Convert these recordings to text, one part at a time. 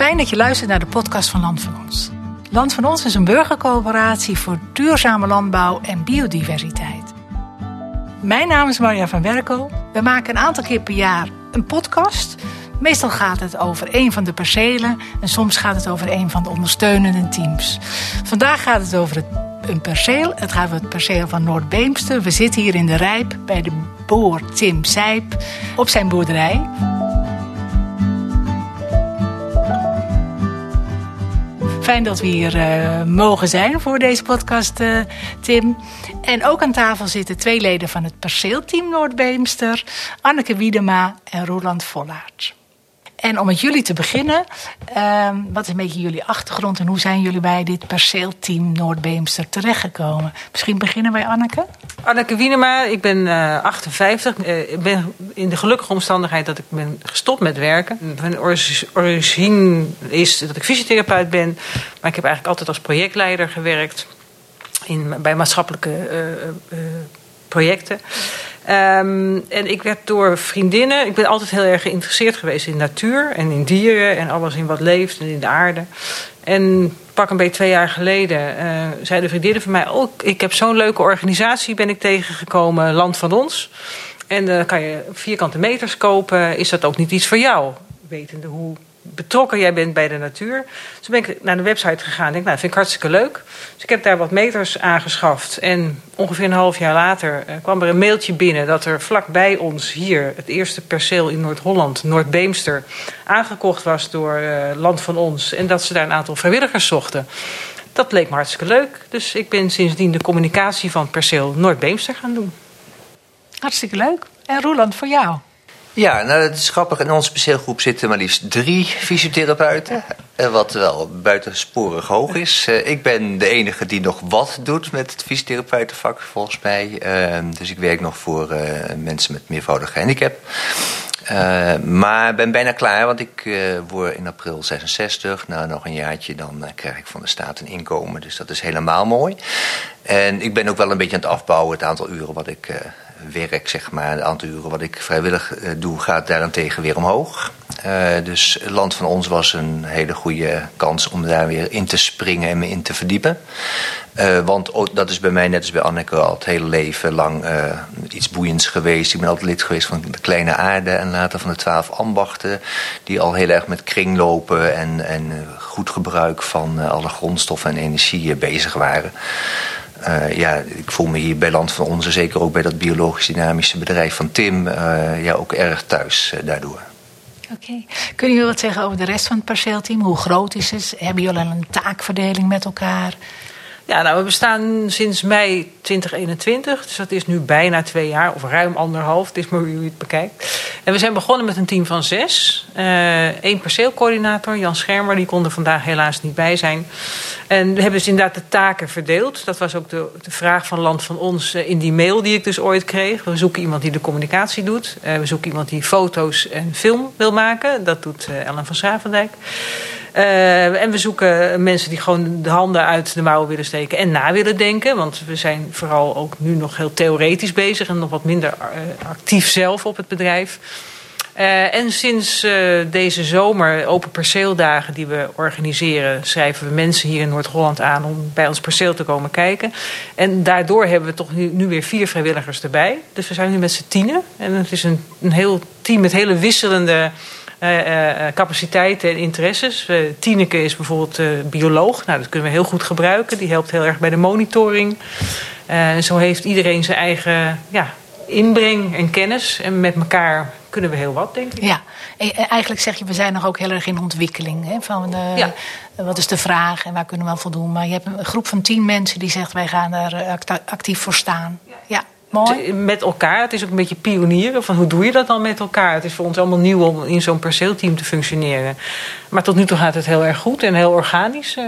Fijn dat je luistert naar de podcast van Land van Ons. Land van Ons is een burgercoöperatie voor duurzame landbouw en biodiversiteit. Mijn naam is Marja van Werko. We maken een aantal keer per jaar een podcast. Meestal gaat het over een van de percelen en soms gaat het over een van de ondersteunende teams. Vandaag gaat het over het, een perceel. Het gaat over het perceel van Noord-Beemster. We zitten hier in de Rijp bij de boer Tim Sijp op zijn boerderij. Fijn dat we hier uh, mogen zijn voor deze podcast, uh, Tim. En ook aan tafel zitten twee leden van het perceelteam Noordbeemster, Anneke Wiedema en Roland Vollaert. En om met jullie te beginnen, uh, wat is een beetje jullie achtergrond en hoe zijn jullie bij dit perceelteam Noordbeemster terechtgekomen? Misschien beginnen bij Anneke. Anneke Wienema, ik ben uh, 58. Uh, ik ben in de gelukkige omstandigheid dat ik ben gestopt met werken. Mijn origine is dat ik fysiotherapeut ben, maar ik heb eigenlijk altijd als projectleider gewerkt in, bij maatschappelijke uh, projecten. Um, en ik werd door vriendinnen. Ik ben altijd heel erg geïnteresseerd geweest in natuur en in dieren en alles in wat leeft en in de aarde. En pak een beetje twee jaar geleden uh, zeiden vriendinnen van mij: Oh, ik heb zo'n leuke organisatie, ben ik tegengekomen, Land van Ons. En dan uh, kan je vierkante meters kopen. Is dat ook niet iets voor jou? Wetende hoe betrokken jij bent bij de natuur. Dus ben ik naar de website gegaan en denk, nou, dat vind ik hartstikke leuk. Dus ik heb daar wat meters aangeschaft. En ongeveer een half jaar later uh, kwam er een mailtje binnen... dat er vlakbij ons hier, het eerste perceel in Noord-Holland, Noord-Beemster... aangekocht was door uh, Land van Ons. En dat ze daar een aantal vrijwilligers zochten. Dat bleek me hartstikke leuk. Dus ik ben sindsdien de communicatie van perceel Noord-Beemster gaan doen. Hartstikke leuk. En Roland, voor jou? Ja, nou dat is grappig. In onze speelgroep zitten maar liefst drie fysiotherapeuten. Wat wel buitensporig hoog is. Ik ben de enige die nog wat doet met het fysiotherapeutenvak volgens mij. Dus ik werk nog voor mensen met meervoudige handicap. Uh, maar ben bijna klaar, want ik uh, word in april 66. Nou, nog een jaartje, dan uh, krijg ik van de staat een inkomen. Dus dat is helemaal mooi. En ik ben ook wel een beetje aan het afbouwen, het aantal uren wat ik werk, zeg maar. Het aantal uren wat ik vrijwillig doe, gaat daarentegen weer omhoog. dus het land van ons was een hele goede kans om daar weer in te springen en me in te verdiepen. Uh, want dat is bij mij, net als bij Anneke, al het hele leven lang uh, iets boeiends geweest. Ik ben altijd lid geweest van de Kleine Aarde en later van de Twaalf Ambachten. Die al heel erg met kringlopen en, en goed gebruik van uh, alle grondstoffen en energie bezig waren. Ja, ik voel me hier bij Land van Onze, zeker ook bij dat biologisch dynamische bedrijf van Tim, ja, ook erg thuis daardoor. Oké. Okay. Kunnen jullie wat zeggen over de rest van het perceelteam? Hoe groot is het? Hebben jullie een taakverdeling met elkaar? Ja, nou, we bestaan sinds mei 2021. Dus dat is nu bijna twee jaar, of ruim anderhalf. Het is maar hoe je het bekijkt. En we zijn begonnen met een team van zes. Eén uh, perceelcoördinator, Jan Schermer, die kon er vandaag helaas niet bij zijn. En we hebben dus inderdaad de taken verdeeld. Dat was ook de, de vraag van Land van Ons uh, in die mail die ik dus ooit kreeg. We zoeken iemand die de communicatie doet. Uh, we zoeken iemand die foto's en film wil maken. Dat doet Ellen van Schravendijk. Uh, en we zoeken mensen die gewoon de handen uit de mouwen willen steken en na willen denken. Want we zijn vooral ook nu nog heel theoretisch bezig en nog wat minder uh, actief zelf op het bedrijf. Uh, en sinds deze zomer open perceeldagen die we organiseren, schrijven we mensen hier in Noord-Holland aan om bij ons perceel te komen kijken. En daardoor hebben we toch nu, nu weer vier vrijwilligers erbij. Dus we zijn nu met z'n tienen. En het is een, een heel team met hele wisselende capaciteiten en interesses. Tineke is bijvoorbeeld bioloog. Nou, dat kunnen we heel goed gebruiken. Die helpt heel erg bij de monitoring. zo heeft iedereen zijn eigen ja, inbreng en kennis. En met elkaar kunnen we heel wat, denk ik. Ja, eigenlijk zeg je, we zijn nog ook heel erg in ontwikkeling. Hè? Van de, ja. Wat is de vraag en waar kunnen we aan voldoen? Maar je hebt een groep van tien mensen die zegt, wij gaan er actief voor staan. Ja. ja. Mooi. Met elkaar. Het is ook een beetje pionieren. Van hoe doe je dat dan met elkaar? Het is voor ons allemaal nieuw om in zo'n perceelteam te functioneren. Maar tot nu toe gaat het heel erg goed en heel organisch. Uh,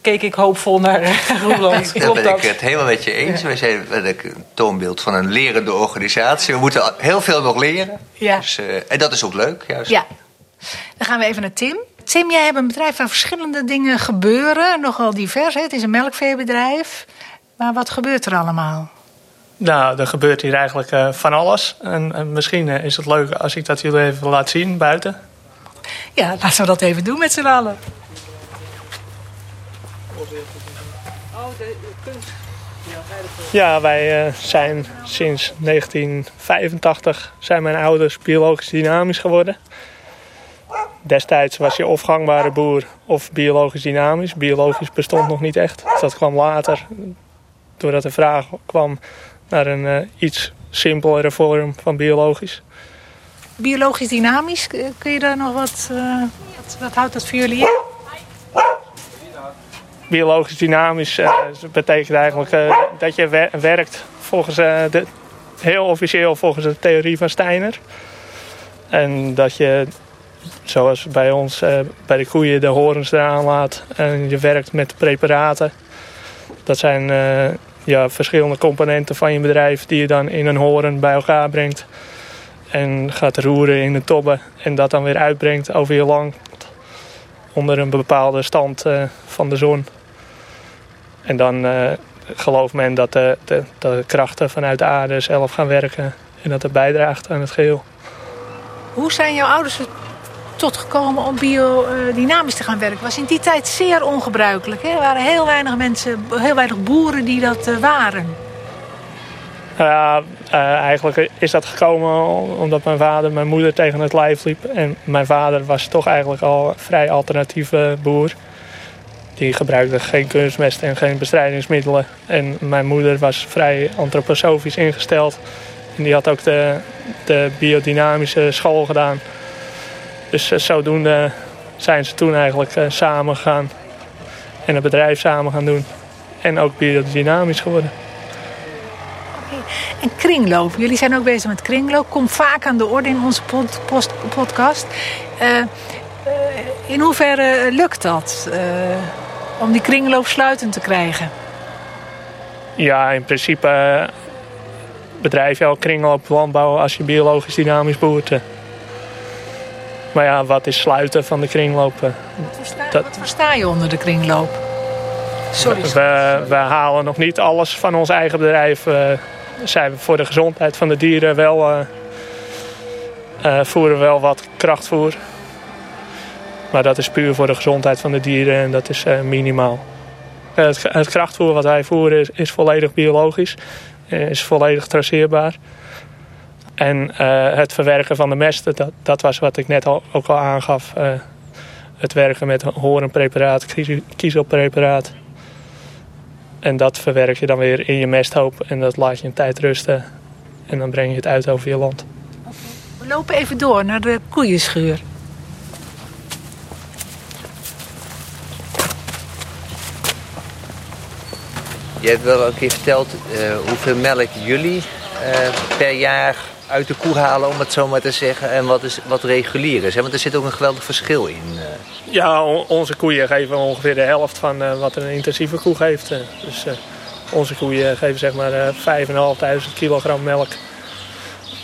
keek ik hoopvol naar Roland. Daar ben ik het helemaal met je eens. Ja. Wij zijn een toonbeeld van een lerende organisatie. We moeten heel veel nog leren. Ja. Dus, uh, en dat is ook leuk, juist. Ja. Dan gaan we even naar Tim. Tim, jij hebt een bedrijf waar verschillende dingen gebeuren. Nogal divers. Hè? Het is een melkveebedrijf. Maar wat gebeurt er allemaal? Nou, er gebeurt hier eigenlijk uh, van alles. En, en misschien uh, is het leuk als ik dat jullie even laat zien buiten. Ja, laten we dat even doen met z'n allen. Ja, wij uh, zijn sinds 1985 zijn mijn ouders biologisch dynamisch geworden. Destijds was je of gangbare boer of biologisch dynamisch. Biologisch bestond nog niet echt. Dus dat kwam later, doordat de vraag kwam naar een uh, iets simpelere vorm van biologisch. Biologisch dynamisch, kun je daar nog wat, uh, wat, wat houdt dat voor jullie in? biologisch dynamisch uh, betekent eigenlijk uh, dat je werkt volgens uh, de, heel officieel volgens de theorie van Steiner. En dat je, zoals bij ons bij de koeien, de horens eraan laat en je werkt met preparaten. Dat zijn ja, verschillende componenten van je bedrijf die je dan in een horen bij elkaar brengt. En gaat roeren in de tobben en dat dan weer uitbrengt over je lang onder een bepaalde stand van de zon. En dan uh, gelooft men dat de, de, de, krachten vanuit de aarde zelf gaan werken en dat het bijdraagt aan het geheel. Hoe zijn jouw ouders er tot gekomen om biodynamisch te gaan werken? Was in die tijd zeer ongebruikelijk. Hè? Er waren heel weinig mensen, heel weinig boeren die dat uh, waren. Ja, uh, eigenlijk is dat gekomen omdat mijn vader mijn moeder tegen het lijf liep. En mijn vader was toch eigenlijk al een vrij alternatieve boer. Die gebruikte geen kunstmest en geen bestrijdingsmiddelen. En mijn moeder was vrij antroposofisch ingesteld. En die had ook de, de biodynamische school gedaan. Dus uh, zodoende zijn ze toen eigenlijk uh, samen gegaan. En het bedrijf samen gaan doen. En ook biodynamisch geworden. En kringloop. Jullie zijn ook bezig met kringloop. Komt vaak aan de orde in onze pod post podcast. Uh, in hoeverre lukt dat? om die kringloop sluitend te krijgen? Ja, in principe bedrijf je al kringloop landbouw als je biologisch dynamisch boert. Maar ja, wat is sluiten van de kringloop? Wat versta, dat... wat versta je onder de kringloop? Sorry. We, we, halen nog niet alles van ons eigen bedrijf. Uh, zijn we voor de gezondheid van de dieren wel... Uh, uh, voeren wel wat krachtvoer. Maar dat is puur voor de gezondheid van de dieren en dat is minimaal. Het, het, krachtvoer wat wij voeren is, is volledig biologisch, is volledig traceerbaar. En uh, het verwerken van de mesten, dat, dat was wat ik net al, ook al aangaf. Uh, het werken met horenpreparaat, kiezelpreparaat. En dat verwerk je dan weer in je mesthoop en dat laat je een tijd rusten. En dan breng je het uit over je land. We lopen even door naar de koeienschuur. Je hebt wel een keer verteld uh, hoeveel melk jullie uh, per jaar uit de koe halen, om het zo maar te zeggen. En wat, is, wat regulier is. Hè? Want er zit ook een geweldig verschil in. Uh. Ja, onze koeien geven ongeveer de helft van wat een intensieve koe geeft. Dus onze koeien geven zeg maar 5.500 kilogram melk.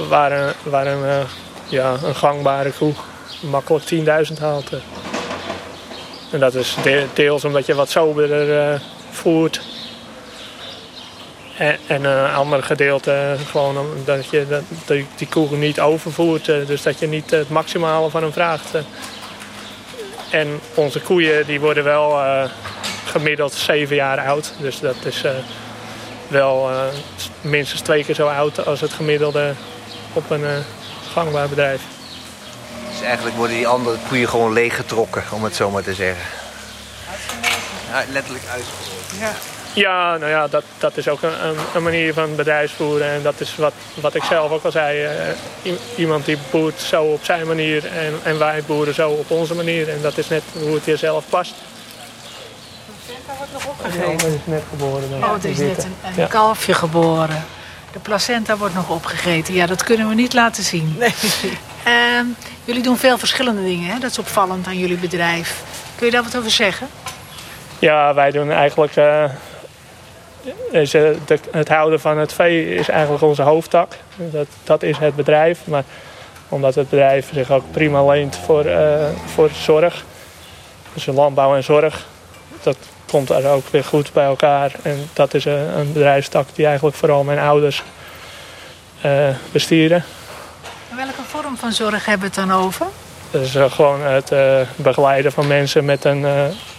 Waar een, waar een, ja, een gangbare koe makkelijk 10.000 haalt. En dat is deels omdat je wat soberder voert. En, en een ander gedeelte gewoon omdat je dat, die koe niet overvoert. Eh, dus dat je niet het maximale van hem vraagt. Eh. En onze koeien die worden wel uh, gemiddeld zeven jaar oud. Dus dat is uh, wel uh, minstens twee keer zo oud als het gemiddelde op een gangbaar bedrijf. Dus eigenlijk worden die andere koeien gewoon leeggetrokken, om het zo maar te zeggen. Ja, letterlijk uitgevoerd. Ja. Ja, nou ja, dat, dat is ook een, een, manier van bedrijfsvoeren. En dat is wat, wat ik zelf ook al zei. Uh, iemand die boert zo op zijn manier en, en wij boeren zo op onze manier. En dat is net hoe het jezelf past. De placenta wordt nog opgegeten? Ja, is net geboren. Oh, er is net een, een kalfje geboren. De placenta wordt nog opgegeten. Ja, dat kunnen we niet laten zien. Nee. Uh, jullie doen veel verschillende dingen. Hè? Dat is opvallend aan jullie bedrijf. Kun je daar wat over zeggen? Ja, wij doen eigenlijk... Uh, is, uh, de, het houden van het vee is eigenlijk onze hoofdtak. Dat, dat is het bedrijf. Maar omdat het bedrijf zich ook prima leent voor, uh, voor zorg. Dus landbouw en zorg. Dat komt er ook weer goed bij elkaar. En dat is een, een bedrijfstak die eigenlijk vooral mijn ouders uh, bestieren. En welke vorm van zorg hebben we het dan over? Dus gewoon het begeleiden van mensen met een,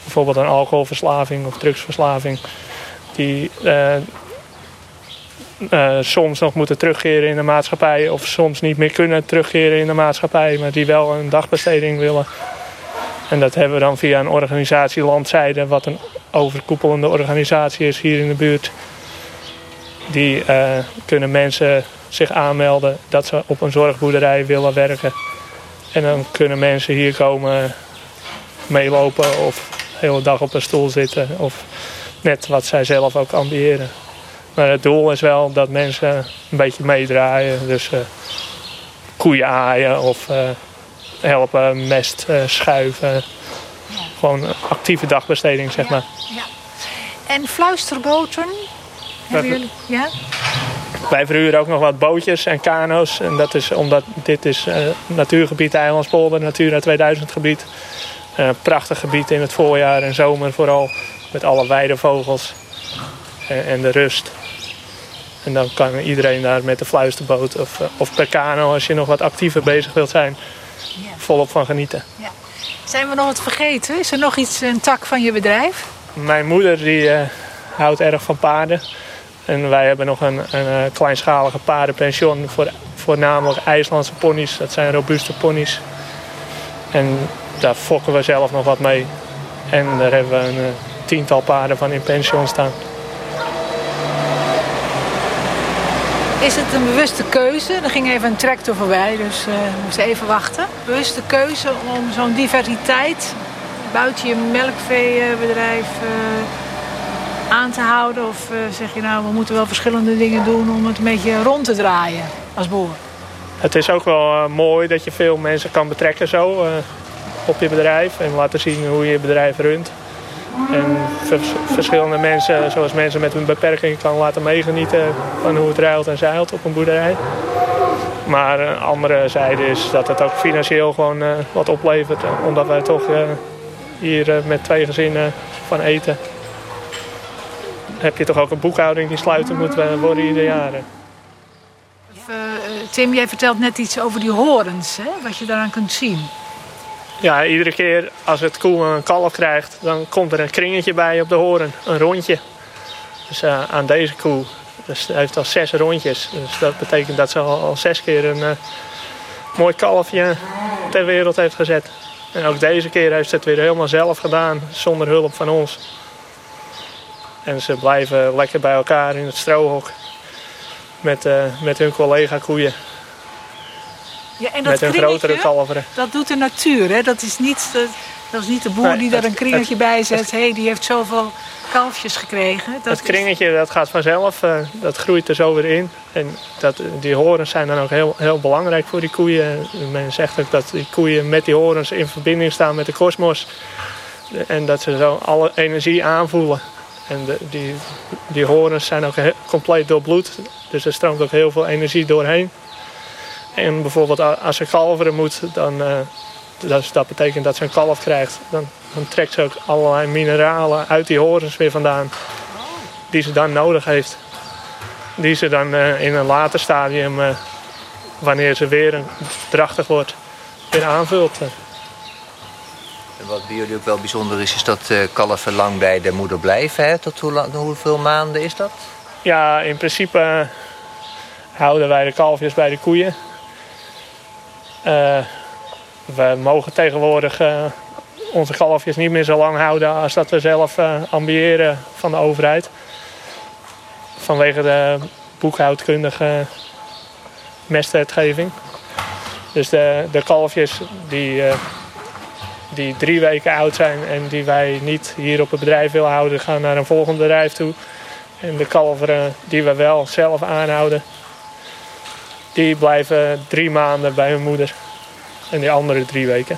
bijvoorbeeld een alcoholverslaving of drugsverslaving. Die soms nog moeten terugkeren in de maatschappij of soms niet meer kunnen terugkeren in de maatschappij, maar die wel een dagbesteding willen. En dat hebben we dan via een organisatie Landzijde, wat een overkoepelende organisatie is hier in de buurt. Die uh, kunnen mensen zich aanmelden dat ze op een zorgboerderij willen werken. En dan kunnen mensen hier komen meelopen of de hele dag op een stoel zitten. Of net wat zij zelf ook ambiëren. Maar het doel is wel dat mensen een beetje meedraaien. Dus uh, koeien aaien of uh, helpen mest schuiven. Gewoon actieve dagbesteding, zeg maar. Ja. En fluisterboten? Hebben jullie? Ja? Wij verhuren ook nog wat bootjes en kano's. En dat is omdat dit is uh, natuurgebied Eilandspolder, Natura 2000 gebied. Uh, prachtig gebied in het voorjaar en zomer vooral. Met alle weidevogels en, en de rust. En dan kan iedereen daar met de fluisterboot of, uh, of per kano, als je nog wat actiever bezig wilt zijn, volop van genieten. Ja. Zijn we nog wat vergeten? Is er nog iets, een tak van je bedrijf? Mijn moeder die, houdt erg van paarden. En wij hebben nog een, een, eh, kleinschalige paardenpension voor voornamelijk IJslandse ponies. Dat zijn robuuste ponies. En daar fokken we zelf nog wat mee. En daar hebben we een eh, tiental paarden van in pension staan. Is het een bewuste keuze? Er ging even een tractor voorbij, dus uh, we moesten even wachten. Bewuste keuze om zo'n diversiteit buiten je melkveebedrijf aan te houden? Of uh, zeg je nou, we moeten wel verschillende dingen doen om het een beetje rond te draaien als boer? Het is ook wel uh, mooi dat je veel mensen kan betrekken zo uh, op je bedrijf. En laten zien hoe je je bedrijf runt. En verschillende mensen, zoals mensen met een beperking, kan laten meegenieten van hoe het ruilt en zeilt op een boerderij. Maar een andere zijde is dat het ook financieel gewoon wat oplevert. Omdat wij toch hier met twee gezinnen van eten heb je toch ook een boekhouding die sluiten moet worden ieder jaar. Tim, jij vertelt net iets over die horens, hè? wat je daaraan kunt zien. Ja, iedere keer als het koe een kalf krijgt, dan komt er een kringetje bij op de horen, een rondje. Dus uh, aan deze koe, dus heeft al zes rondjes. Dus dat betekent dat ze al, al zes keer een uh, mooi kalfje ter wereld heeft gezet. En ook deze keer heeft ze het weer helemaal zelf gedaan, zonder hulp van ons. En ze blijven lekker bij elkaar in het strohok met, uh, met hun collega koeien. Ja, en dat met hun grotere kalveren. Dat doet de natuur, hè? Dat is niet de, dat is niet de boer die daar een kringetje bij zet. Hé, hey, die heeft zoveel kalfjes gekregen. Dat het kringetje dat gaat vanzelf, uh, dat groeit er zo weer in. En dat, die horens zijn dan ook heel, heel belangrijk voor die koeien. Men zegt ook dat die koeien met die horens in verbinding staan met de kosmos. En dat ze zo alle energie aanvoelen. En de, die, die horens zijn ook compleet doorbloed. Dus er stroomt ook heel veel energie doorheen. En bijvoorbeeld als ze kalveren moet, dan, uh, dat, dat, betekent dat ze een kalf krijgt. Dan, dan, trekt ze ook allerlei mineralen uit die horens weer vandaan. Die ze dan nodig heeft. Die ze dan uh, in een later stadium, uh, wanneer ze weer drachtig wordt, weer aanvult. Wat bij jullie ook wel bijzonder is, is dat kalven lang bij de moeder blijven. Hè? Tot hoe lang, hoeveel maanden is dat? Ja, in principe houden wij de kalfjes bij de koeien. Uh, we mogen tegenwoordig onze kalfjes niet meer zo lang houden als dat we zelf ambiëren van de overheid. Vanwege de boekhoudkundige mestwetgeving. Dus de, de kalfjes die die drie weken oud zijn en die wij niet hier op het bedrijf willen houden, gaan naar een volgend bedrijf toe. En de kalveren die we wel zelf aanhouden, die blijven drie maanden bij hun moeder. En die andere drie weken.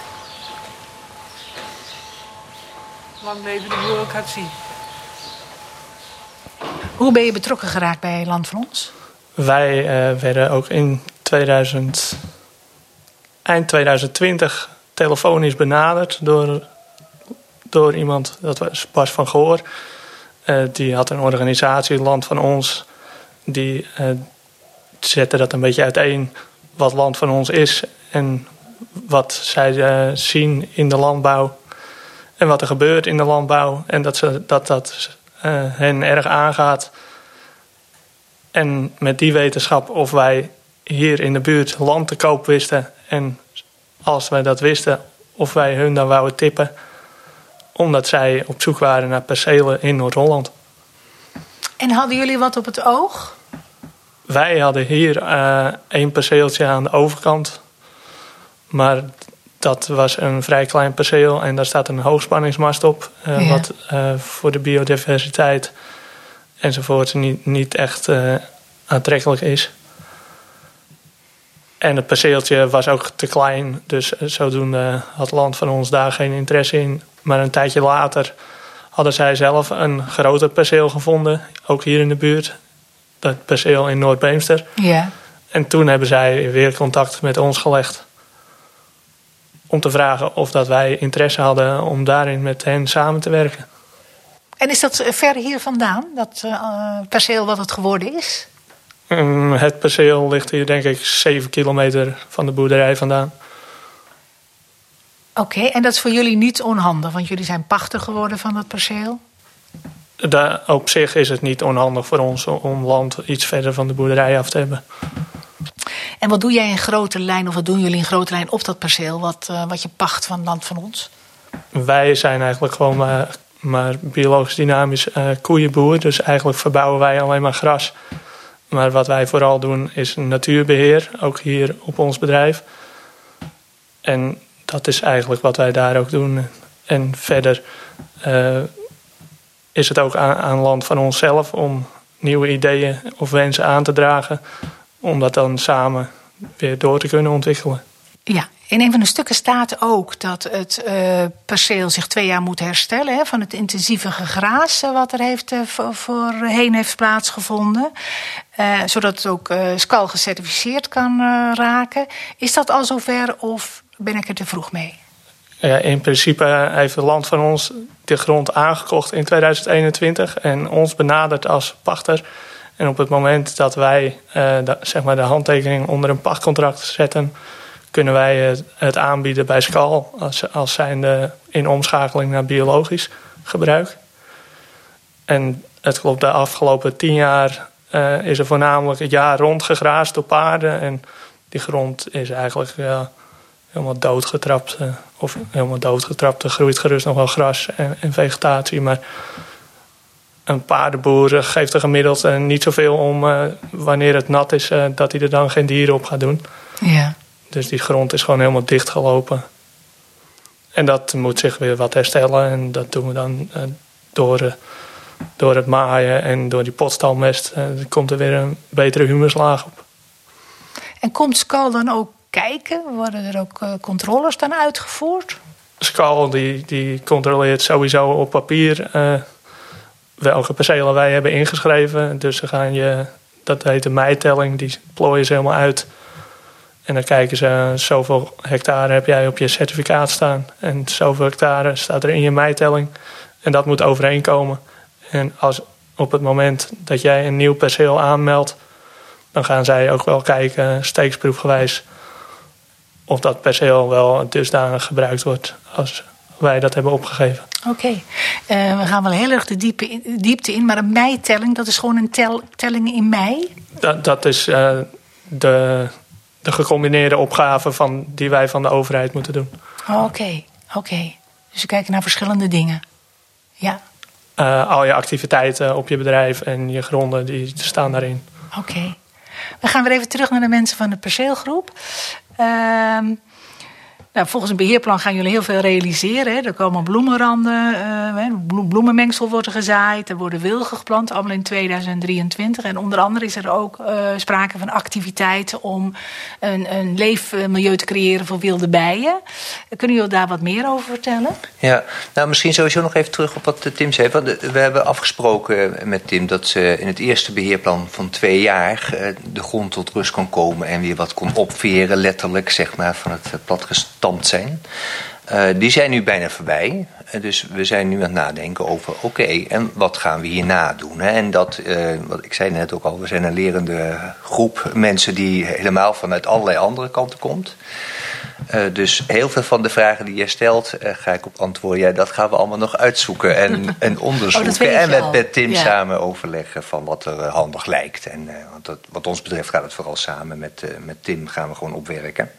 Lang leven de bureaucratie. Hoe ben je betrokken geraakt bij Land van Ons? Wij uh, werden ook in 2000, eind 2020 telefonisch benaderd door, door iemand, dat was Bas van Goor. Uh, die had een organisatie, Land van Ons. Die uh, zette dat een beetje uiteen wat Land van Ons is en wat zij eh, zien in de landbouw en wat er gebeurt in de landbouw. En dat ze, dat, dat eh, hen erg aangaat. En met die wetenschap of wij hier in de buurt land te koop wisten. En als wij dat wisten, of wij hun dan wouden tippen. Omdat zij op zoek waren naar percelen in Noord-Holland. En hadden jullie wat op het oog? Wij hadden hier uh, één perceeltje aan de overkant. Maar dat was een vrij klein perceel en daar staat een hoogspanningsmast op. Uh, ja. Wat uh, voor de biodiversiteit enzovoort niet, niet echt aantrekkelijk is. En het perceeltje was ook te klein, dus zodoende had land van ons daar geen interesse in. Maar een tijdje later hadden zij zelf een groter perceel gevonden, ook hier in de buurt. Dat perceel in Noord-Beemster. Ja. En toen hebben zij weer contact met ons gelegd. Om te vragen of dat wij interesse hadden om daarin met hen samen te werken. En is dat ver hier vandaan, dat uh, perceel wat het geworden is? Um, het perceel ligt hier denk ik 7 kilometer van de boerderij vandaan. Oké, okay, en dat is voor jullie niet onhandig, want jullie zijn pachter geworden van dat perceel? Daar, op zich is het niet onhandig voor ons om land iets verder van de boerderij af te hebben. En wat doe jij in grote lijn, of wat doen jullie in grote lijn op dat perceel, wat, uh, wat je pacht van land van ons? Wij zijn eigenlijk gewoon maar, maar biologisch dynamisch uh, koeienboer. Dus eigenlijk verbouwen wij alleen maar gras. Maar wat wij vooral doen is natuurbeheer, ook hier op ons bedrijf. En dat is eigenlijk wat wij daar ook doen. En verder uh, is het ook aan, land van onszelf om nieuwe ideeën of wensen aan te dragen. Om dat dan samen weer door te kunnen ontwikkelen. Ja, in een van de stukken staat ook dat het uh, perceel zich twee jaar moet herstellen hè, van het intensieve gegraas wat er heeft, voor, voorheen heeft plaatsgevonden. Zodat het ook SCAL gecertificeerd kan raken. Is dat al zover of ben ik er te vroeg mee? In principe heeft het land van ons de grond aangekocht in 2021 en ons benaderd als pachter. En op het moment dat wij de, zeg maar de handtekening onder een pachtcontract zetten, kunnen wij het, aanbieden bij Skal als, als zijnde in omschakeling naar biologisch gebruik. En het klopt, de afgelopen tien jaar uh, is er voornamelijk het jaar rond gegraasd door paarden. En die grond is eigenlijk helemaal doodgetrapt. Uh, of helemaal doodgetrapt. Er groeit gerust nog wel gras en, en vegetatie. Maar een paardenboer geeft er gemiddeld niet zoveel om wanneer het nat is, dat hij er dan geen dieren op gaat doen. Ja. Dus die grond is gewoon helemaal dichtgelopen. En dat moet zich weer wat herstellen. En dat doen we dan uh, door, door het maaien en door die potstalmest. Komt er weer een betere humuslaag op. En komt Skal dan ook kijken? Worden er ook controles dan uitgevoerd? Skal die, die controleert sowieso op papier welke percelen wij hebben ingeschreven. Dus ze gaan je, dat heet de meitelling, die plooien ze helemaal uit en dan kijken ze, zoveel hectare heb jij op je certificaat staan. En zoveel hectare staat er in je meitelling. En dat moet overeenkomen. En als op het moment dat jij een nieuw perceel aanmeldt, dan gaan zij ook wel kijken, steeksproefgewijs, of dat perceel wel dusdanig gebruikt wordt als wij dat hebben opgegeven. Oké, okay. uh, we gaan wel heel erg de diepe in, diepte in, maar een meitelling, dat is gewoon een tel, telling in mei? Dat, dat is uh, de de gecombineerde opgaven van, die wij van de overheid moeten doen. Oké, oh, oké. Okay. Okay. Dus we kijken naar verschillende dingen. Ja. Uh, al je activiteiten op je bedrijf en je gronden, die staan daarin. Oké. We gaan weer even terug naar de mensen van de perceelgroep. Uh, nou, volgens een beheerplan gaan jullie heel veel realiseren. Hè. Er komen bloemenranden, uh, bloemenmengsel wordt er gezaaid, er worden wilgen geplant, allemaal in 2023. En onder andere is er ook uh, sprake van activiteiten om een, een, leefmilieu te creëren voor wilde bijen. Kunnen jullie daar wat meer over vertellen? Ja, nou misschien sowieso nog even terug op wat Tim zei. Want we hebben afgesproken met Tim dat ze in het eerste beheerplan van twee jaar de grond tot rust kon komen en weer wat kon opveren, letterlijk zeg maar, van het zijn. Uh, die zijn nu bijna voorbij. Uh, dus we zijn nu aan het nadenken over: oké, okay, en wat gaan we hierna doen? Hè? En dat, uh, wat ik zei net ook al, we zijn een lerende groep mensen die helemaal vanuit allerlei andere kanten komt. Dus heel veel van de vragen die je stelt, ga ik op antwoorden. Ja, dat gaan we allemaal nog uitzoeken en, en onderzoeken. Oh, en met, met Tim ja. samen overleggen van wat er handig lijkt. En want dat, wat ons betreft gaat het vooral samen met, met Tim gaan we gewoon opwerken.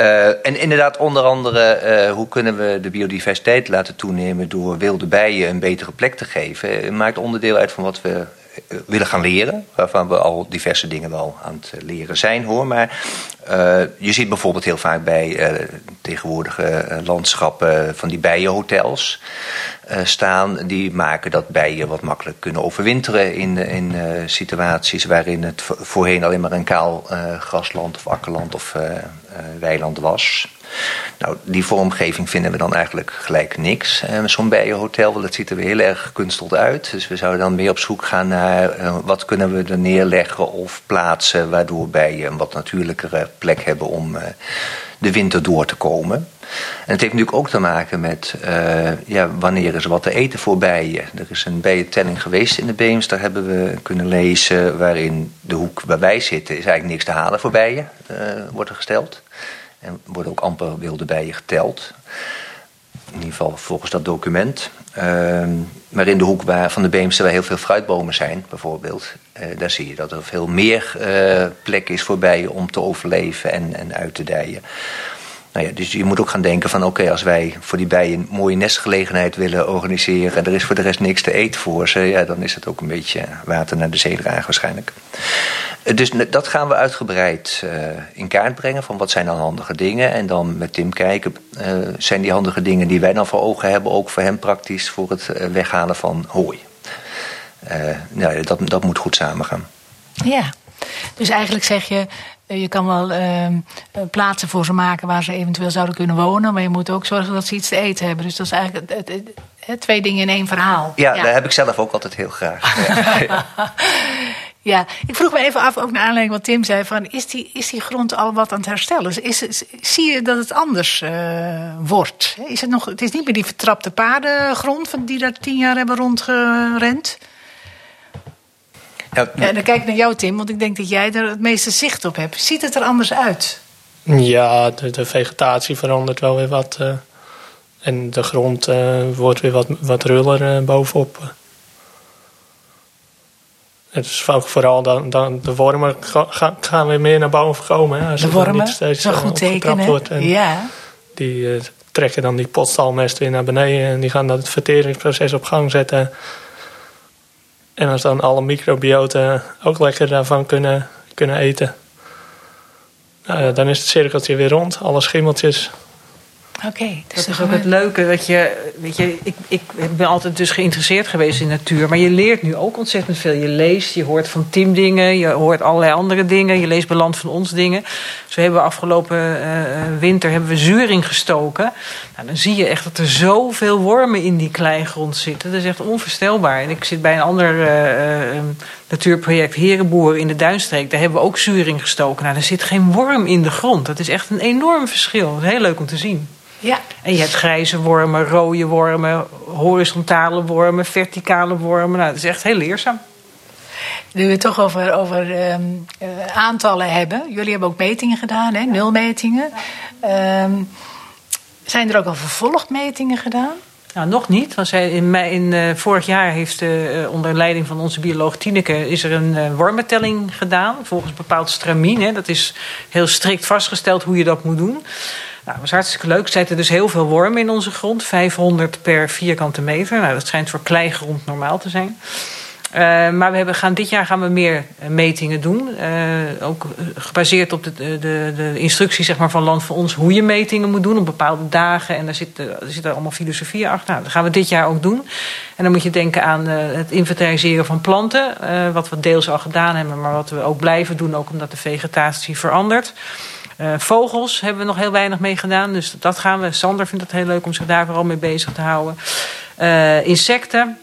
Uh, en inderdaad, onder andere, uh, hoe kunnen we de biodiversiteit laten toenemen door wilde bijen een betere plek te geven? Maakt onderdeel uit van wat we willen gaan leren. Waarvan we al diverse dingen wel aan het leren zijn hoor. Maar uh, je ziet bijvoorbeeld heel vaak bij uh, tegenwoordige landschappen van die bijenhotels staan. Die maken dat bijen wat makkelijk kunnen overwinteren in, in situaties waarin het voorheen alleen maar een kaal grasland of akkerland of weiland was. Nou, die vormgeving vinden we dan eigenlijk gelijk niks. Uh, Zo'n bijenhotel, dat ziet er weer heel erg gekunsteld uit. Dus we zouden dan meer op zoek gaan naar uh, wat kunnen we er neerleggen of plaatsen... waardoor bijen een wat natuurlijkere plek hebben om uh, de winter door te komen. En het heeft natuurlijk ook te maken met ja, wanneer is er wat te eten voor bijen. Er is een bijentelling geweest in de Beems, daar hebben we kunnen lezen... waarin de hoek waar wij zitten is eigenlijk niks te halen voor bijen, wordt er gesteld. En worden ook amper wilde bijen geteld. In ieder geval volgens dat document. Uh, maar in de hoek waar, van de Beemster waar heel veel fruitbomen zijn, bijvoorbeeld... Uh, daar zie je dat er veel meer uh, plek is voor bijen om te overleven en, en uit te dijen. Nou ja, dus je moet ook gaan denken van oké, als wij voor die bijen een mooie nestgelegenheid willen organiseren... en er is voor de rest niks te eten voor ze... Ja, dan is het ook een beetje water naar de zee dragen waarschijnlijk. Dus dat gaan we uitgebreid uh, in kaart brengen van wat zijn dan handige dingen. En dan met Tim kijken, uh, zijn die handige dingen die wij dan voor ogen hebben ook voor hem praktisch voor het weghalen van hooi. nou, dat, dat moet goed samengaan. Ja, dus eigenlijk zeg je, je kan wel ehm, plaatsen voor ze maken waar ze eventueel zouden kunnen wonen. Maar je moet ook zorgen dat ze iets te eten hebben. Dus dat is eigenlijk het, het, het, twee dingen in één verhaal. Ja, ja, dat heb ik zelf ook altijd heel graag. ja. Ja, ik vroeg me even af, ook naar aanleiding wat Tim zei: van, is, die, is die grond al wat aan het herstellen? Is, is, zie je dat het anders uh, wordt? Is het, nog, het is niet meer die vertrapte paardengrond van die daar tien jaar hebben rondgerend. Ja, ja, dan kijk ik naar jou, Tim, want ik denk dat jij er het meeste zicht op hebt. Ziet het er anders uit? Ja, de, de vegetatie verandert wel weer wat. Uh, en de grond uh, wordt weer wat, wat ruller bovenop. Het is vooral dan, dan de wormen gaan, gaan weer meer naar boven komen. Hè, als de wormen, niet steeds, een goed teken. Wordt. ja. Die uh, trekken dan die potstalmest weer naar beneden en die gaan dat het verteringsproces op gang zetten. En als dan alle microbioten ook lekker daarvan kunnen, kunnen eten, nou, dan is het cirkeltje weer rond. Alle schimmeltjes Oké. Okay, dat is ook het leuke. Dat je, weet je, ik, ik ben altijd dus geïnteresseerd geweest in natuur. Maar je leert nu ook ontzettend veel. Je leest, je hoort van Tim dingen. Je hoort allerlei andere dingen. Je leest Beland van ons dingen. Zo hebben we afgelopen uh, winter hebben we zuring gestoken. Nou, dan zie je echt dat er zoveel wormen in die kleigrond zitten. Dat is echt onvoorstelbaar. En ik zit bij een ander uh, uh, natuurproject Herenboer in de Duinstreek. Daar hebben we ook zuring gestoken. Nou, er zit geen worm in de grond. Dat is echt een enorm verschil. Dat is heel leuk om te zien. Ja. En je hebt grijze wormen, rode wormen, horizontale wormen, verticale wormen. Nou, dat is echt heel leerzaam. Nu we het toch over, over um, uh, aantallen hebben. Jullie hebben ook metingen gedaan, hè? nulmetingen. Um, zijn er ook al vervolgmetingen gedaan? Nou, nog niet. Want zij in, in uh, vorig jaar heeft uh, onder leiding van onze bioloog Tineke... is er een uh, wormentelling gedaan volgens bepaald stramien. Hè. Dat is heel strikt vastgesteld hoe je dat moet doen. Nou, dat was hartstikke leuk. Er zitten dus heel veel wormen in onze grond. 500 per vierkante meter. Nou, dat schijnt voor kleigrond normaal te zijn. Uh, maar we hebben, gaan, dit jaar gaan we meer metingen doen. Uh, ook gebaseerd op de, de, de, zeg maar, van Land voor ons... hoe je metingen moet doen op bepaalde dagen. En daar zit, er zit allemaal filosofie achter. Nou, dat gaan we dit jaar ook doen. En dan moet je denken aan het inventariseren van planten. wat we deels al gedaan hebben, maar wat we ook blijven doen... ook omdat de vegetatie verandert. Uh, vogels hebben we nog heel weinig mee gedaan. Dus dat gaan we. Sander vindt het heel leuk om zich daar vooral mee bezig te houden. Uh, insecten.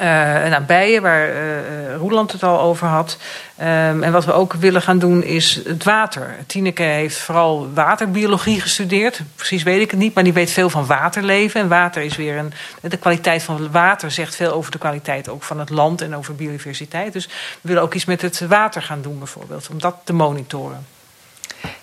Uh, nou, bijen, waar uh, Roeland het al over had. Um, en wat we ook willen gaan doen is het water. Tineke heeft vooral waterbiologie gestudeerd. Precies weet ik het niet, maar die weet veel van waterleven. En water is weer een. De kwaliteit van water zegt veel over de kwaliteit ook van het land en over biodiversiteit. Dus we willen ook iets met het water gaan doen, bijvoorbeeld, om dat te monitoren.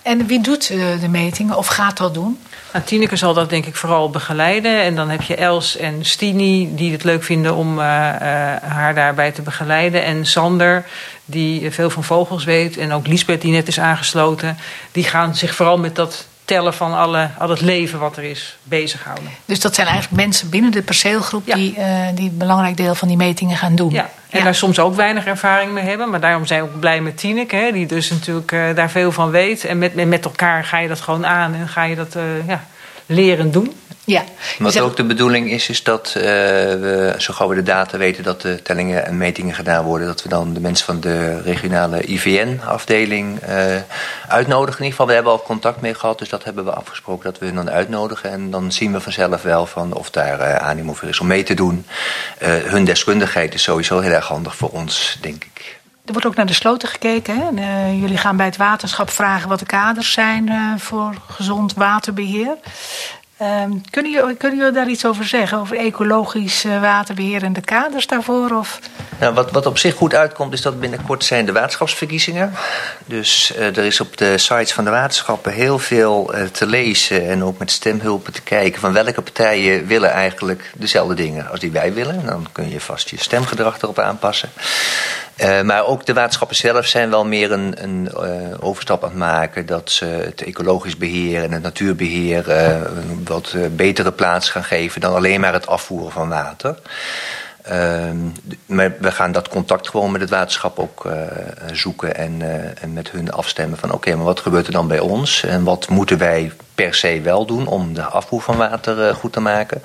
En wie doet eh, de metingen of gaat dat doen? Nou, Tineke zal dat denk ik vooral begeleiden. En dan heb je Els en Stini die het leuk vinden om uh, uh, haar daarbij te begeleiden. En Sander die veel van vogels weet. En ook Lisbeth die net is aangesloten. Die gaan zich vooral met dat tellen van alle, al het leven wat er is bezighouden. Dus dat zijn eigenlijk mensen binnen de perceelgroep ja. die, uh, die een belangrijk deel van die metingen gaan doen. Ja, en ja. daar soms ook weinig ervaring mee hebben. Maar daarom zijn we ook blij met Tineke, hè, die dus natuurlijk uh, daar veel van weet. En met, met elkaar ga je dat gewoon aan en ga je dat uh, ja, leren doen. Ja. Wat zegt... ook de bedoeling is, is dat uh, we, zo gauw we de data weten dat de tellingen en metingen gedaan worden, dat we dan de mensen van de regionale IVN-afdeling uh, uitnodigen. In ieder geval, we hebben al contact mee gehad, dus dat hebben we afgesproken dat we hun dan uitnodigen. En dan zien we vanzelf wel van of daar uh, animo voor is om mee te doen. hun deskundigheid is sowieso heel erg handig voor ons, denk ik. Er wordt ook naar de sloten gekeken. Hè? Uh, jullie gaan bij het waterschap vragen wat de kaders zijn uh, voor gezond waterbeheer. Uh, kunnen, jullie, kunnen jullie daar iets over zeggen? Over ecologisch uh, waterbeheer en de kaders daarvoor? Of? Nou, wat, wat op zich goed uitkomt is dat binnenkort zijn de waterschapsverkiezingen. Dus er is op de sites van de waterschappen heel veel te lezen. En ook met stemhulpen te kijken van welke partijen willen eigenlijk dezelfde dingen als die wij willen. Dan kun je vast je stemgedrag erop aanpassen. Maar ook de waterschappen zelf zijn wel meer een, een overstap aan het maken. Dat ze het ecologisch beheer en het natuurbeheer wat betere plaats gaan geven dan alleen maar het afvoeren van water. maar we gaan dat contact gewoon met het waterschap ook zoeken en, en, met hun afstemmen van oké, maar wat gebeurt er dan bij ons? En wat moeten wij per se wel doen om de afvoer van water goed te maken.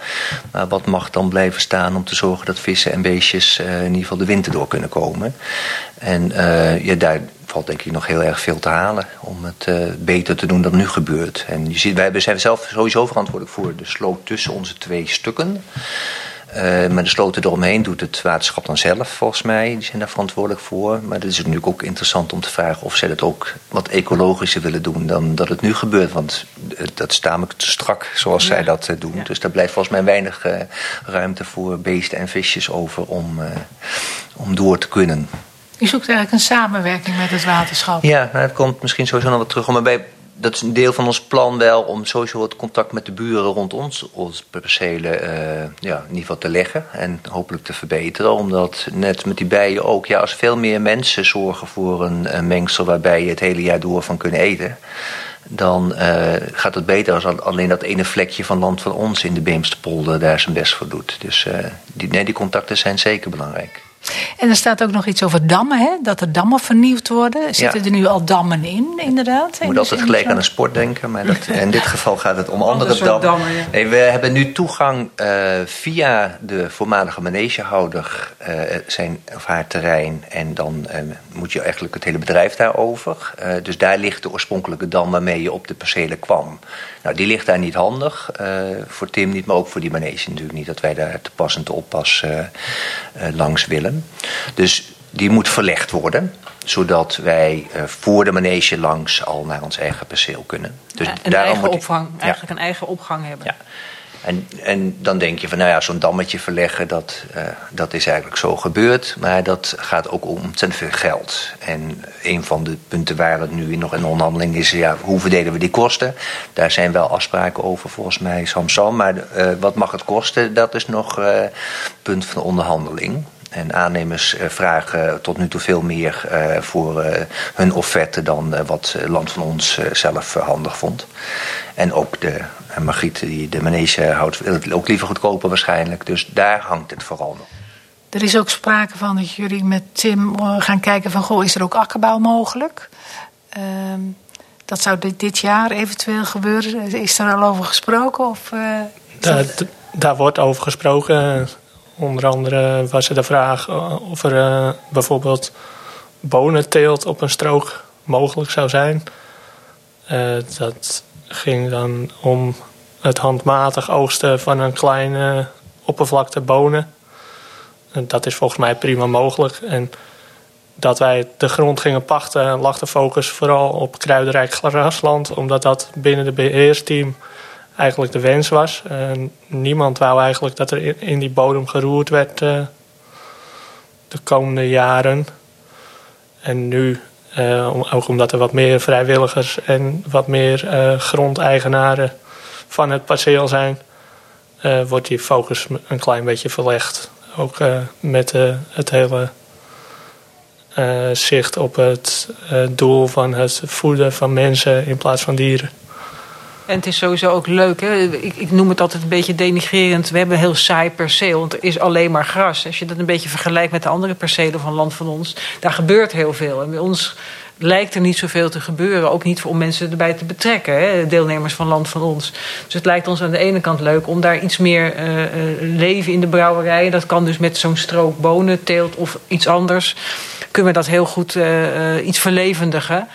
Maar wat mag dan blijven staan om te zorgen dat vissen en beestjes in ieder geval de winter door kunnen komen. En uh, ja, daar valt denk ik nog heel erg veel te halen om het uh, beter te doen dan nu gebeurt. En je ziet, wij zijn zelf sowieso verantwoordelijk voor de sloot tussen onze twee stukken. Uh, maar de sloten eromheen doet het waterschap dan zelf, volgens mij. Die zijn daar verantwoordelijk voor. Maar het is natuurlijk ook interessant om te vragen of zij dat ook wat ecologischer willen doen dan dat het nu gebeurt. Want dat is namelijk te strak zoals ja. zij dat uh, doen. Ja. Dus daar blijft volgens mij weinig uh, ruimte voor beesten en visjes over om, om door te kunnen. U zoekt eigenlijk een samenwerking met het waterschap. Ja, nou, dat komt misschien sowieso nog wat terug. Maar bij dat is een deel van ons plan wel om sowieso het contact met de buren rond ons, ons percelen, uh, ja, in ieder geval te leggen en hopelijk te verbeteren. Omdat net met die bijen ook, ja, als veel meer mensen zorgen voor een, mengsel waarbij je het hele jaar door van kunnen eten, dan uh, gaat het beter als alleen dat ene vlekje van land van ons in de Beemsterpolder daar zijn best voor doet. Dus uh, die, nee, die contacten zijn zeker belangrijk. En er staat ook nog iets over dammen, hè? dat er dammen vernieuwd worden. Zitten ja. er nu al dammen in, inderdaad? Je moet altijd gelijk aan een sport denken, maar dat, in dit geval gaat het om andere dammen. dammen ja. nee, we hebben nu toegang uh, via de voormalige manegehouder, uh, zijn of haar terrein. En dan uh, moet je eigenlijk het hele bedrijf daarover. dus daar ligt de oorspronkelijke dam waarmee je op de percelen kwam. Nou, die ligt daar niet handig. voor Tim niet, maar ook voor die manege natuurlijk niet. Dat wij daar te pas en te oppas langs willen. Dus die moet verlegd worden, zodat wij uh, voor de manege langs al naar ons eigen perceel kunnen. Dus ja, een eigen opvang, ja. eigenlijk een eigen opgang hebben. Ja. En, en dan denk je van, nou ja, zo'n dammetje verleggen, dat, uh, dat is eigenlijk zo gebeurd. Maar dat gaat ook om ontzettend veel geld. En een van de punten waar het nu nog in onderhandeling is, ja, hoe verdelen we die kosten? Daar zijn wel afspraken over, volgens mij, Samsam. Maar uh, wat mag het kosten? Dat is nog uh, punt van de onderhandeling. En aannemers uh, vragen tot nu toe veel meer uh, voor uh, hun offerte dan wat Land van ons zelf handig vond. En ook de Margriet, die de manege houdt, wil het ook liever goedkoper waarschijnlijk. Dus daar hangt het vooral nog. Er is ook sprake van dat jullie met Tim gaan kijken van, goh, is er ook akkerbouw mogelijk? Ehm, dat zou dit, dit, jaar eventueel gebeuren. Is er al over gesproken? Of, daar, daar wordt over gesproken. Onder andere was er de vraag of er uh, bijvoorbeeld bonenteelt op een strook mogelijk zou zijn. Uh, dat ging dan om het handmatig oogsten van een kleine oppervlakte bonen. En dat is volgens mij prima mogelijk. En dat wij de grond gingen pachten lag de focus vooral op kruidenrijk grasland, omdat dat binnen de beheersteam eigenlijk de wens was. Niemand wou eigenlijk dat er in die bodem geroerd werd uh, de komende jaren. En nu ook omdat er wat meer vrijwilligers en wat meer grondeigenaren van het perceel zijn, wordt die focus een klein beetje verlegd. Ook met het hele zicht op het doel van het voeden van mensen in plaats van dieren. En het is sowieso ook leuk. Hè? Ik, ik, noem het altijd een beetje denigrerend. We hebben heel saai perceel, want er is alleen maar gras. Als je dat een beetje vergelijkt met de andere percelen van land van ons, daar gebeurt heel veel. En bij ons lijkt er niet zoveel te gebeuren. Ook niet om mensen erbij te betrekken, hè? deelnemers van land van ons. Dus het lijkt ons aan de ene kant leuk om daar iets meer uh, leven in de brouwerij. Dat kan dus met zo'n strook bonen, teelt of iets anders. Kunnen we dat heel goed uh, iets verlevendigen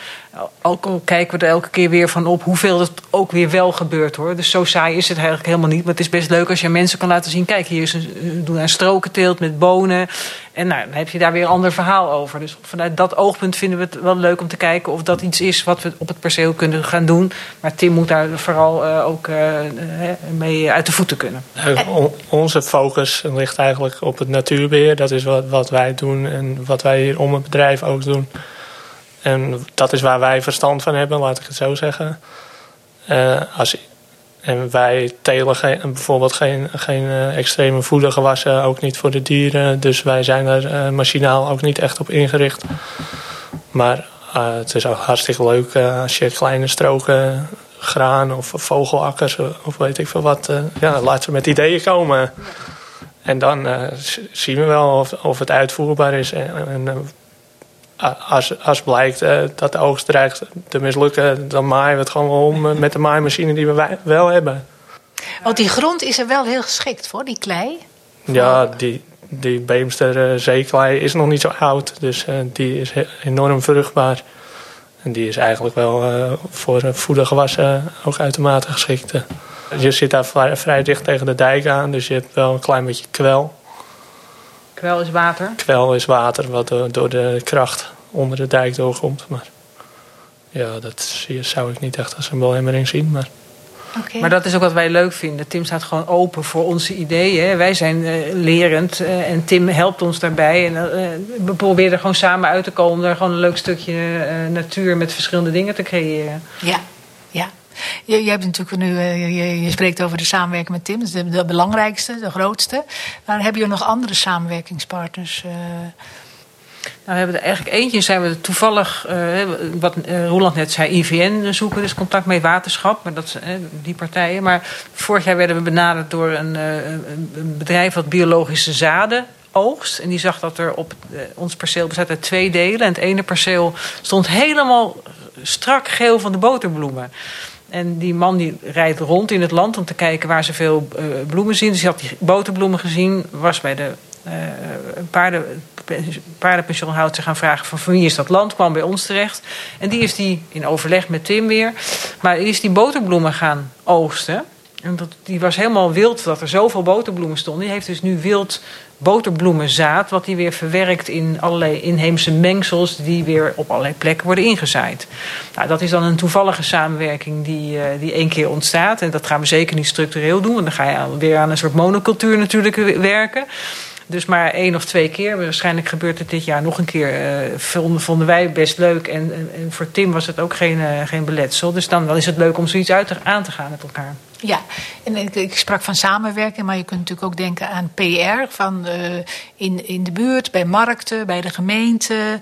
ook al kijken we er elke keer weer van op hoeveel het ook weer wel gebeurt hoor. Dus zo saai is het eigenlijk helemaal niet. Maar het is best leuk als je mensen kan laten zien: kijk, hier is een, doen een strokenteelt met bonen. En nou, dan heb je daar weer een ander verhaal over. Dus vanuit dat oogpunt vinden we het wel leuk om te kijken of dat iets is wat we op het perceel kunnen gaan doen. Maar Tim moet daar vooral uh, ook uh, mee uit de voeten kunnen. onze focus ligt eigenlijk op het natuurbeheer. Dat is wat, wat wij doen en wat wij hier om het bedrijf ook doen. En dat is waar wij verstand van hebben, laat ik het zo zeggen. Uh, als, en wij telen bijvoorbeeld geen, geen uh, extreme voedergewassen, ook niet voor de dieren. Dus wij zijn er uh, machinaal ook niet echt op ingericht. Maar het is ook hartstikke leuk als je kleine stroken graan of vogelakkers of weet ik veel wat. ja, laat ze met ideeën komen. En dan zien we wel of, of het uitvoerbaar is. En als, als blijkt uh, dat de oogst dreigt te mislukken, dan maaien we het gewoon om eh, met de maaimachine die we wel hebben. Want die grond is er wel heel geschikt voor, die klei? Ja, die, die Beemster uh, zeeklei is nog niet zo oud, dus die is enorm vruchtbaar. En die is eigenlijk wel voor voedergewassen ook uitermate geschikt. Je zit daar vrij, vrij dicht tegen de dijk aan, dus je hebt wel een klein beetje kwel. Kwel is water? Kwel is water wat door de kracht onder de dijk doorkomt. Maar ja, dat zou ik niet echt als een belemmering zien. Maar... Okay. Maar dat is ook wat wij leuk vinden. Tim staat gewoon open voor onze ideeën. Wij zijn uh, lerend uh, en Tim helpt ons daarbij. En uh, we proberen er gewoon samen uit te komen. Om daar gewoon een leuk stukje natuur met verschillende dingen te creëren. Ja, ja. Je, je hebt natuurlijk nu, eh, je, spreekt over de samenwerking met Tim, dat is de, belangrijkste, de grootste. Maar heb je nog andere samenwerkingspartners? Uh... Nou, we hebben er eigenlijk eentje, zijn we toevallig, uh, wat Roland net zei, IVN zoeken, dus contact met waterschap, maar dat, uh, die partijen. Maar vorig jaar werden we benaderd door een, een bedrijf wat biologische zaden oogst. En die zag dat er op ons perceel bestaat uit twee delen. En het ene perceel stond helemaal strak geel van de boterbloemen. En die man die rijdt rond in het land om te kijken waar ze veel uh, bloemen zien. Dus hij had die boterbloemen gezien, was bij de uh, paarden, paardenpensioenhouder gaan vragen van, van wie is dat land, kwam bij ons terecht. En die is die in overleg met Tim weer, maar is die boterbloemen gaan oogsten. En die was helemaal wild dat er zoveel boterbloemen stonden. Die heeft dus nu wild boterbloemenzaad, wat die weer verwerkt in allerlei inheemse mengsels, die weer op allerlei plekken worden ingezaaid. Nou, dat is dan een toevallige samenwerking die, uh, die één keer ontstaat. En dat gaan we zeker niet structureel doen, want dan ga je weer aan een soort monocultuur natuurlijk werken. Dus maar één of twee keer. Waarschijnlijk gebeurt het dit jaar nog een keer. Uh, vonden, wij best leuk. En, en, voor Tim was het ook geen, uh, geen beletsel. Dus dan, dan is het leuk om zoiets uit te, aan te gaan met elkaar. Ja, en ik, ik, sprak van samenwerken, maar je kunt natuurlijk ook denken aan PR. Van, uh, in, in de buurt, bij markten, bij de gemeente.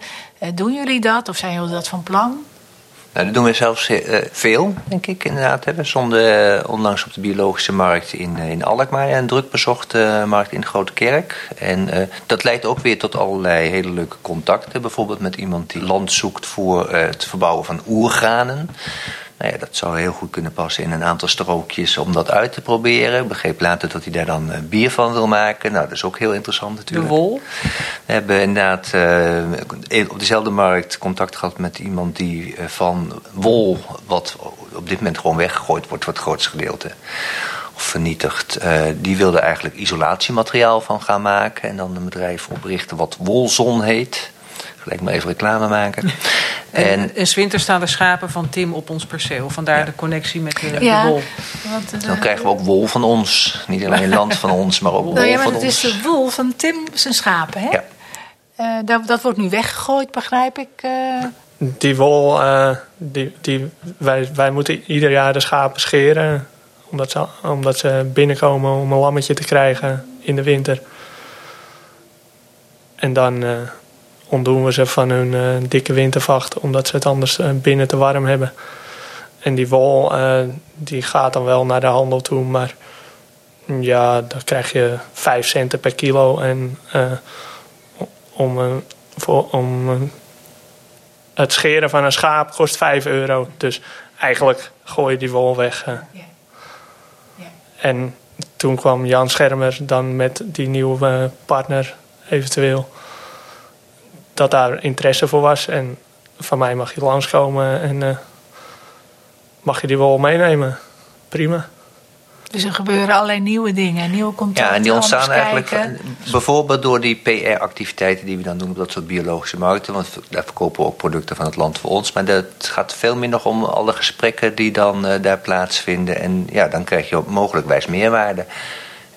doen jullie dat of zijn jullie dat van plan? Nou, dat doen we zelfs uh, veel, denk ik inderdaad. We stonden onlangs op de biologische markt in, in Alkmaar, een druk bezochte markt in de Grote Kerk. En dat leidt ook weer tot allerlei hele leuke contacten. Bijvoorbeeld met iemand die land zoekt voor het verbouwen van oergranen. Nou ja, dat zou heel goed kunnen passen in een aantal strookjes om dat uit te proberen. Ik begreep later dat hij daar dan uh, bier van wil maken. Nou, dat is ook heel interessant natuurlijk. De wol? We hebben inderdaad uh, op dezelfde markt contact gehad met iemand die uh, van wol, wat op dit moment gewoon weggegooid wordt voor het grootste gedeelte, of vernietigd. die wilde eigenlijk isolatiemateriaal van gaan maken en dan een bedrijf oprichten wat Wolzon heet. Gelijk maar even reclame maken. En, en winter staan er schapen van Tim op ons perceel. Vandaar ja. de connectie met de, ja, de wol. Want, uh, dan krijgen we ook wol van ons. Niet alleen land van ons, maar ook wol nou ja, maar van ons. Het is de wol van Tim zijn schapen, hè? Ja. Uh, dat, dat, wordt nu weggegooid, begrijp ik. Uh, die wol, uh, die, die, wij, wij moeten ieder jaar de schapen scheren. Omdat ze, omdat ze binnenkomen om een lammetje te krijgen in de winter. En dan uh, ontdoen we ze van hun uh, dikke wintervacht, omdat ze het anders binnen te warm hebben. En die wol, die gaat dan wel naar de handel toe, maar ja, dan krijg je 5 centen per kilo. En om, voor, om het scheren van een schaap kost 5 euro. Dus eigenlijk gooi je die wol weg. Ja. Ja. En toen kwam Jan Schermer dan met die nieuwe partner eventueel. Dat daar interesse voor was. En van mij mag je langskomen en uh, mag je die wol meenemen. Prima. Dus er gebeuren allerlei nieuwe dingen, nieuwe contacten. Ja, en die ontstaan eigenlijk bijvoorbeeld door die PR-activiteiten die we dan doen op dat soort biologische markten. Want daar verkopen we ook producten van het land voor ons. Maar het gaat veel meer nog om alle gesprekken die dan uh, daar plaatsvinden. En ja, dan krijg je mogelijkwijs meerwaarde.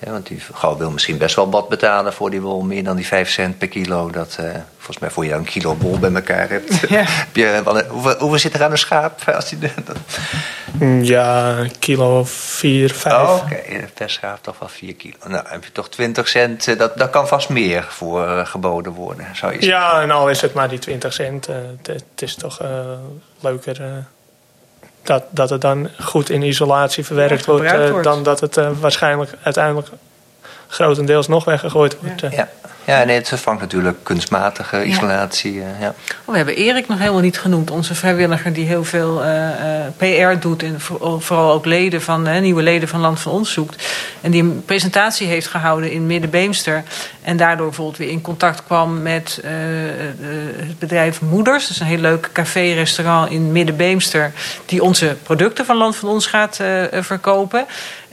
Ja, want die vrouw wil misschien best wel wat betalen voor die wol. Meer dan die 5 cent per kilo. Dat, uh, volgens mij voor je een kilo wol bij elkaar hebt. Ja. Heb je, hoeveel, hoeveel zit er aan een schaap? Als die, mm, ja, een kilo 4, 5. Oh, Oké, okay. per schaap toch wel 4 kilo. Nou, heb je toch 20 cent. Eh, dat, dat kan vast meer voor uh, geboden worden, zou je zeggen. Ja, en al is het maar die 20 cent. Uh, het is toch leuker dat, dat het dan goed in isolatie verwerkt wordt, uh, dan dat het uh, waarschijnlijk uiteindelijk grotendeels nog weggegooid wordt. Ja. ja. Ja, nee, het vervangt natuurlijk kunstmatige isolatie. Ja. ja. Oh, we hebben Erik nog helemaal niet genoemd. Onze vrijwilliger die heel veel uh, uh, PR doet. En vooral ook leden van, uh, nieuwe leden van Land van Ons zoekt. En die een presentatie heeft gehouden in Middenbeemster. En daardoor bijvoorbeeld weer in contact kwam met het bedrijf Moeders. Dat is een heel leuk café-restaurant in Middenbeemster. Die onze producten van Land van Ons gaat verkopen.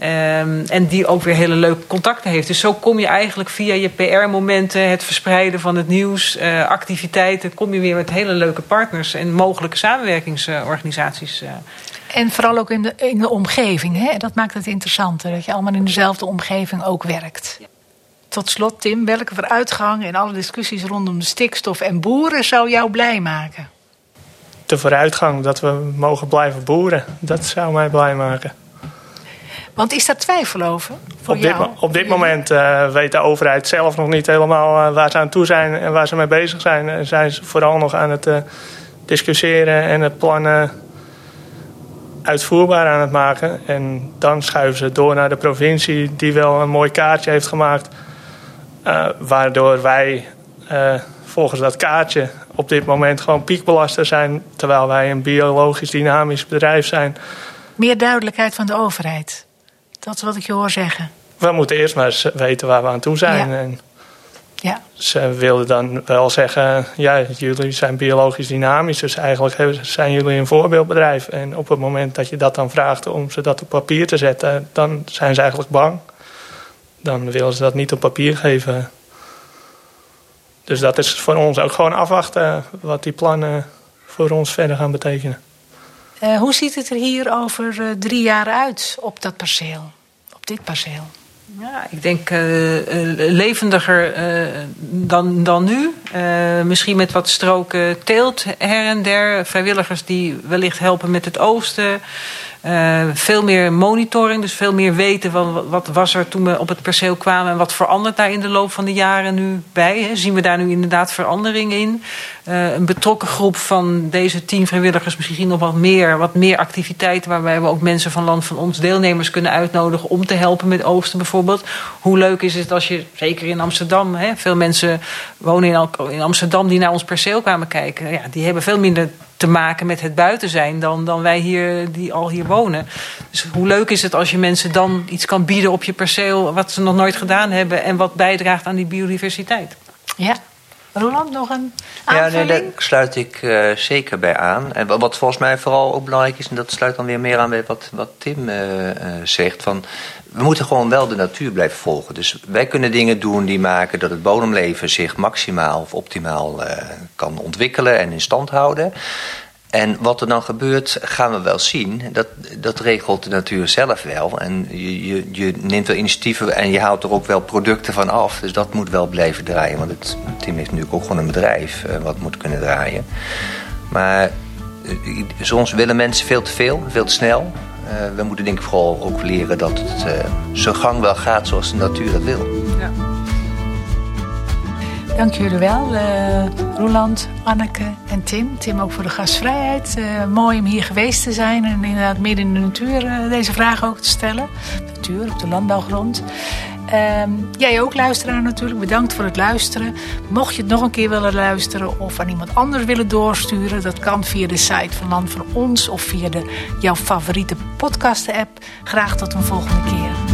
Um, en die ook weer hele leuke contacten heeft. Dus zo kom je eigenlijk via je PR-momenten, het verspreiden van het nieuws, uh, activiteiten, kom je weer met hele leuke partners en mogelijke samenwerkingsorganisaties. Uh. En vooral ook in de, in de omgeving. Hè? Dat maakt het interessanter, dat je allemaal in dezelfde omgeving ook werkt. Tot slot, Tim, welke vooruitgang in alle discussies rondom de stikstof en boeren zou jou blij maken? De vooruitgang dat we mogen blijven boeren, dat zou mij blij maken. Want is daar twijfel over? Op dit, op dit, moment uh, weet de overheid zelf nog niet helemaal uh, waar ze aan toe zijn en waar ze mee bezig zijn. En zijn ze vooral nog aan het uh, discussiëren en het plannen uitvoerbaar aan het maken. En dan schuiven ze door naar de provincie, die wel een mooi kaartje heeft gemaakt. Waardoor wij volgens dat kaartje op dit moment gewoon piekbelaster zijn, terwijl wij een biologisch dynamisch bedrijf zijn. Meer duidelijkheid van de overheid. Dat is wat ik je hoor zeggen. We moeten eerst maar eens weten waar we aan toe zijn. Ja. En ja. Ze wilden dan wel zeggen, ja, jullie zijn biologisch dynamisch, dus eigenlijk zijn jullie een voorbeeldbedrijf. En op het moment dat je dat dan vraagt om ze dat op papier te zetten, dan zijn ze eigenlijk bang. Dan willen ze dat niet op papier geven. Dus dat is voor ons ook gewoon afwachten wat die plannen voor ons verder gaan betekenen. Uh, hoe ziet het er hier over uh, drie jaar uit op dat perceel? dit perceel? Ja, ik denk uh, levendiger uh, dan, dan nu. misschien met wat stroken teelt her en der. Vrijwilligers die wellicht helpen met het oosten. Uh, veel meer monitoring, dus veel meer weten van wat was er toen we op het perceel kwamen en wat verandert daar in de loop van de jaren nu bij. Hè? Zien we daar nu inderdaad verandering in? Uh, een betrokken groep van deze tien vrijwilligers, misschien nog wat meer, wat meer activiteiten waarbij we ook mensen van land van ons, deelnemers kunnen uitnodigen om te helpen met oosten bijvoorbeeld. Hoe leuk is het als je, zeker in Amsterdam, hè, veel mensen wonen in Amsterdam die naar ons perceel kwamen kijken. Ja, die hebben veel minder te maken met het buiten zijn dan, dan wij hier die al hier wonen. Dus hoe leuk is het als je mensen dan iets kan bieden op je perceel wat ze nog nooit gedaan hebben en wat bijdraagt aan die biodiversiteit. Ja. Roland, nog een aanvulling? Ja, nee, daar sluit ik uh, zeker bij aan. En wat volgens mij vooral ook belangrijk is, en dat sluit dan weer meer aan bij wat, wat Tim uh, uh, zegt, van we moeten gewoon wel de natuur blijven volgen. Dus wij kunnen dingen doen die maken dat het bodemleven zich maximaal of optimaal kan ontwikkelen en in stand houden. En wat er dan gebeurt, gaan we wel zien. Dat, dat regelt de natuur zelf wel. En je, je, je neemt wel initiatieven en je haalt er ook wel producten van af. Dus dat moet wel blijven draaien. Want het team heeft natuurlijk ook gewoon een bedrijf uh, wat moet kunnen draaien. Maar uh, soms willen mensen veel te veel, veel te snel. Uh, we moeten denk ik vooral ook leren dat het zijn gang wel gaat zoals de natuur dat wil. Dank jullie wel, uh, Roland, Anneke en Tim. Tim ook voor de gastvrijheid. Uh, mooi om hier geweest te zijn en inderdaad midden in de natuur uh, deze vragen ook te stellen. Natuur, op de landbouwgrond. Um, jij ook, luisteraar natuurlijk. Bedankt voor het luisteren. Mocht je het nog een keer willen luisteren of aan iemand anders willen doorsturen, dat kan via de site van Land van Ons of via de, jouw favoriete podcast-app. Graag tot een volgende keer.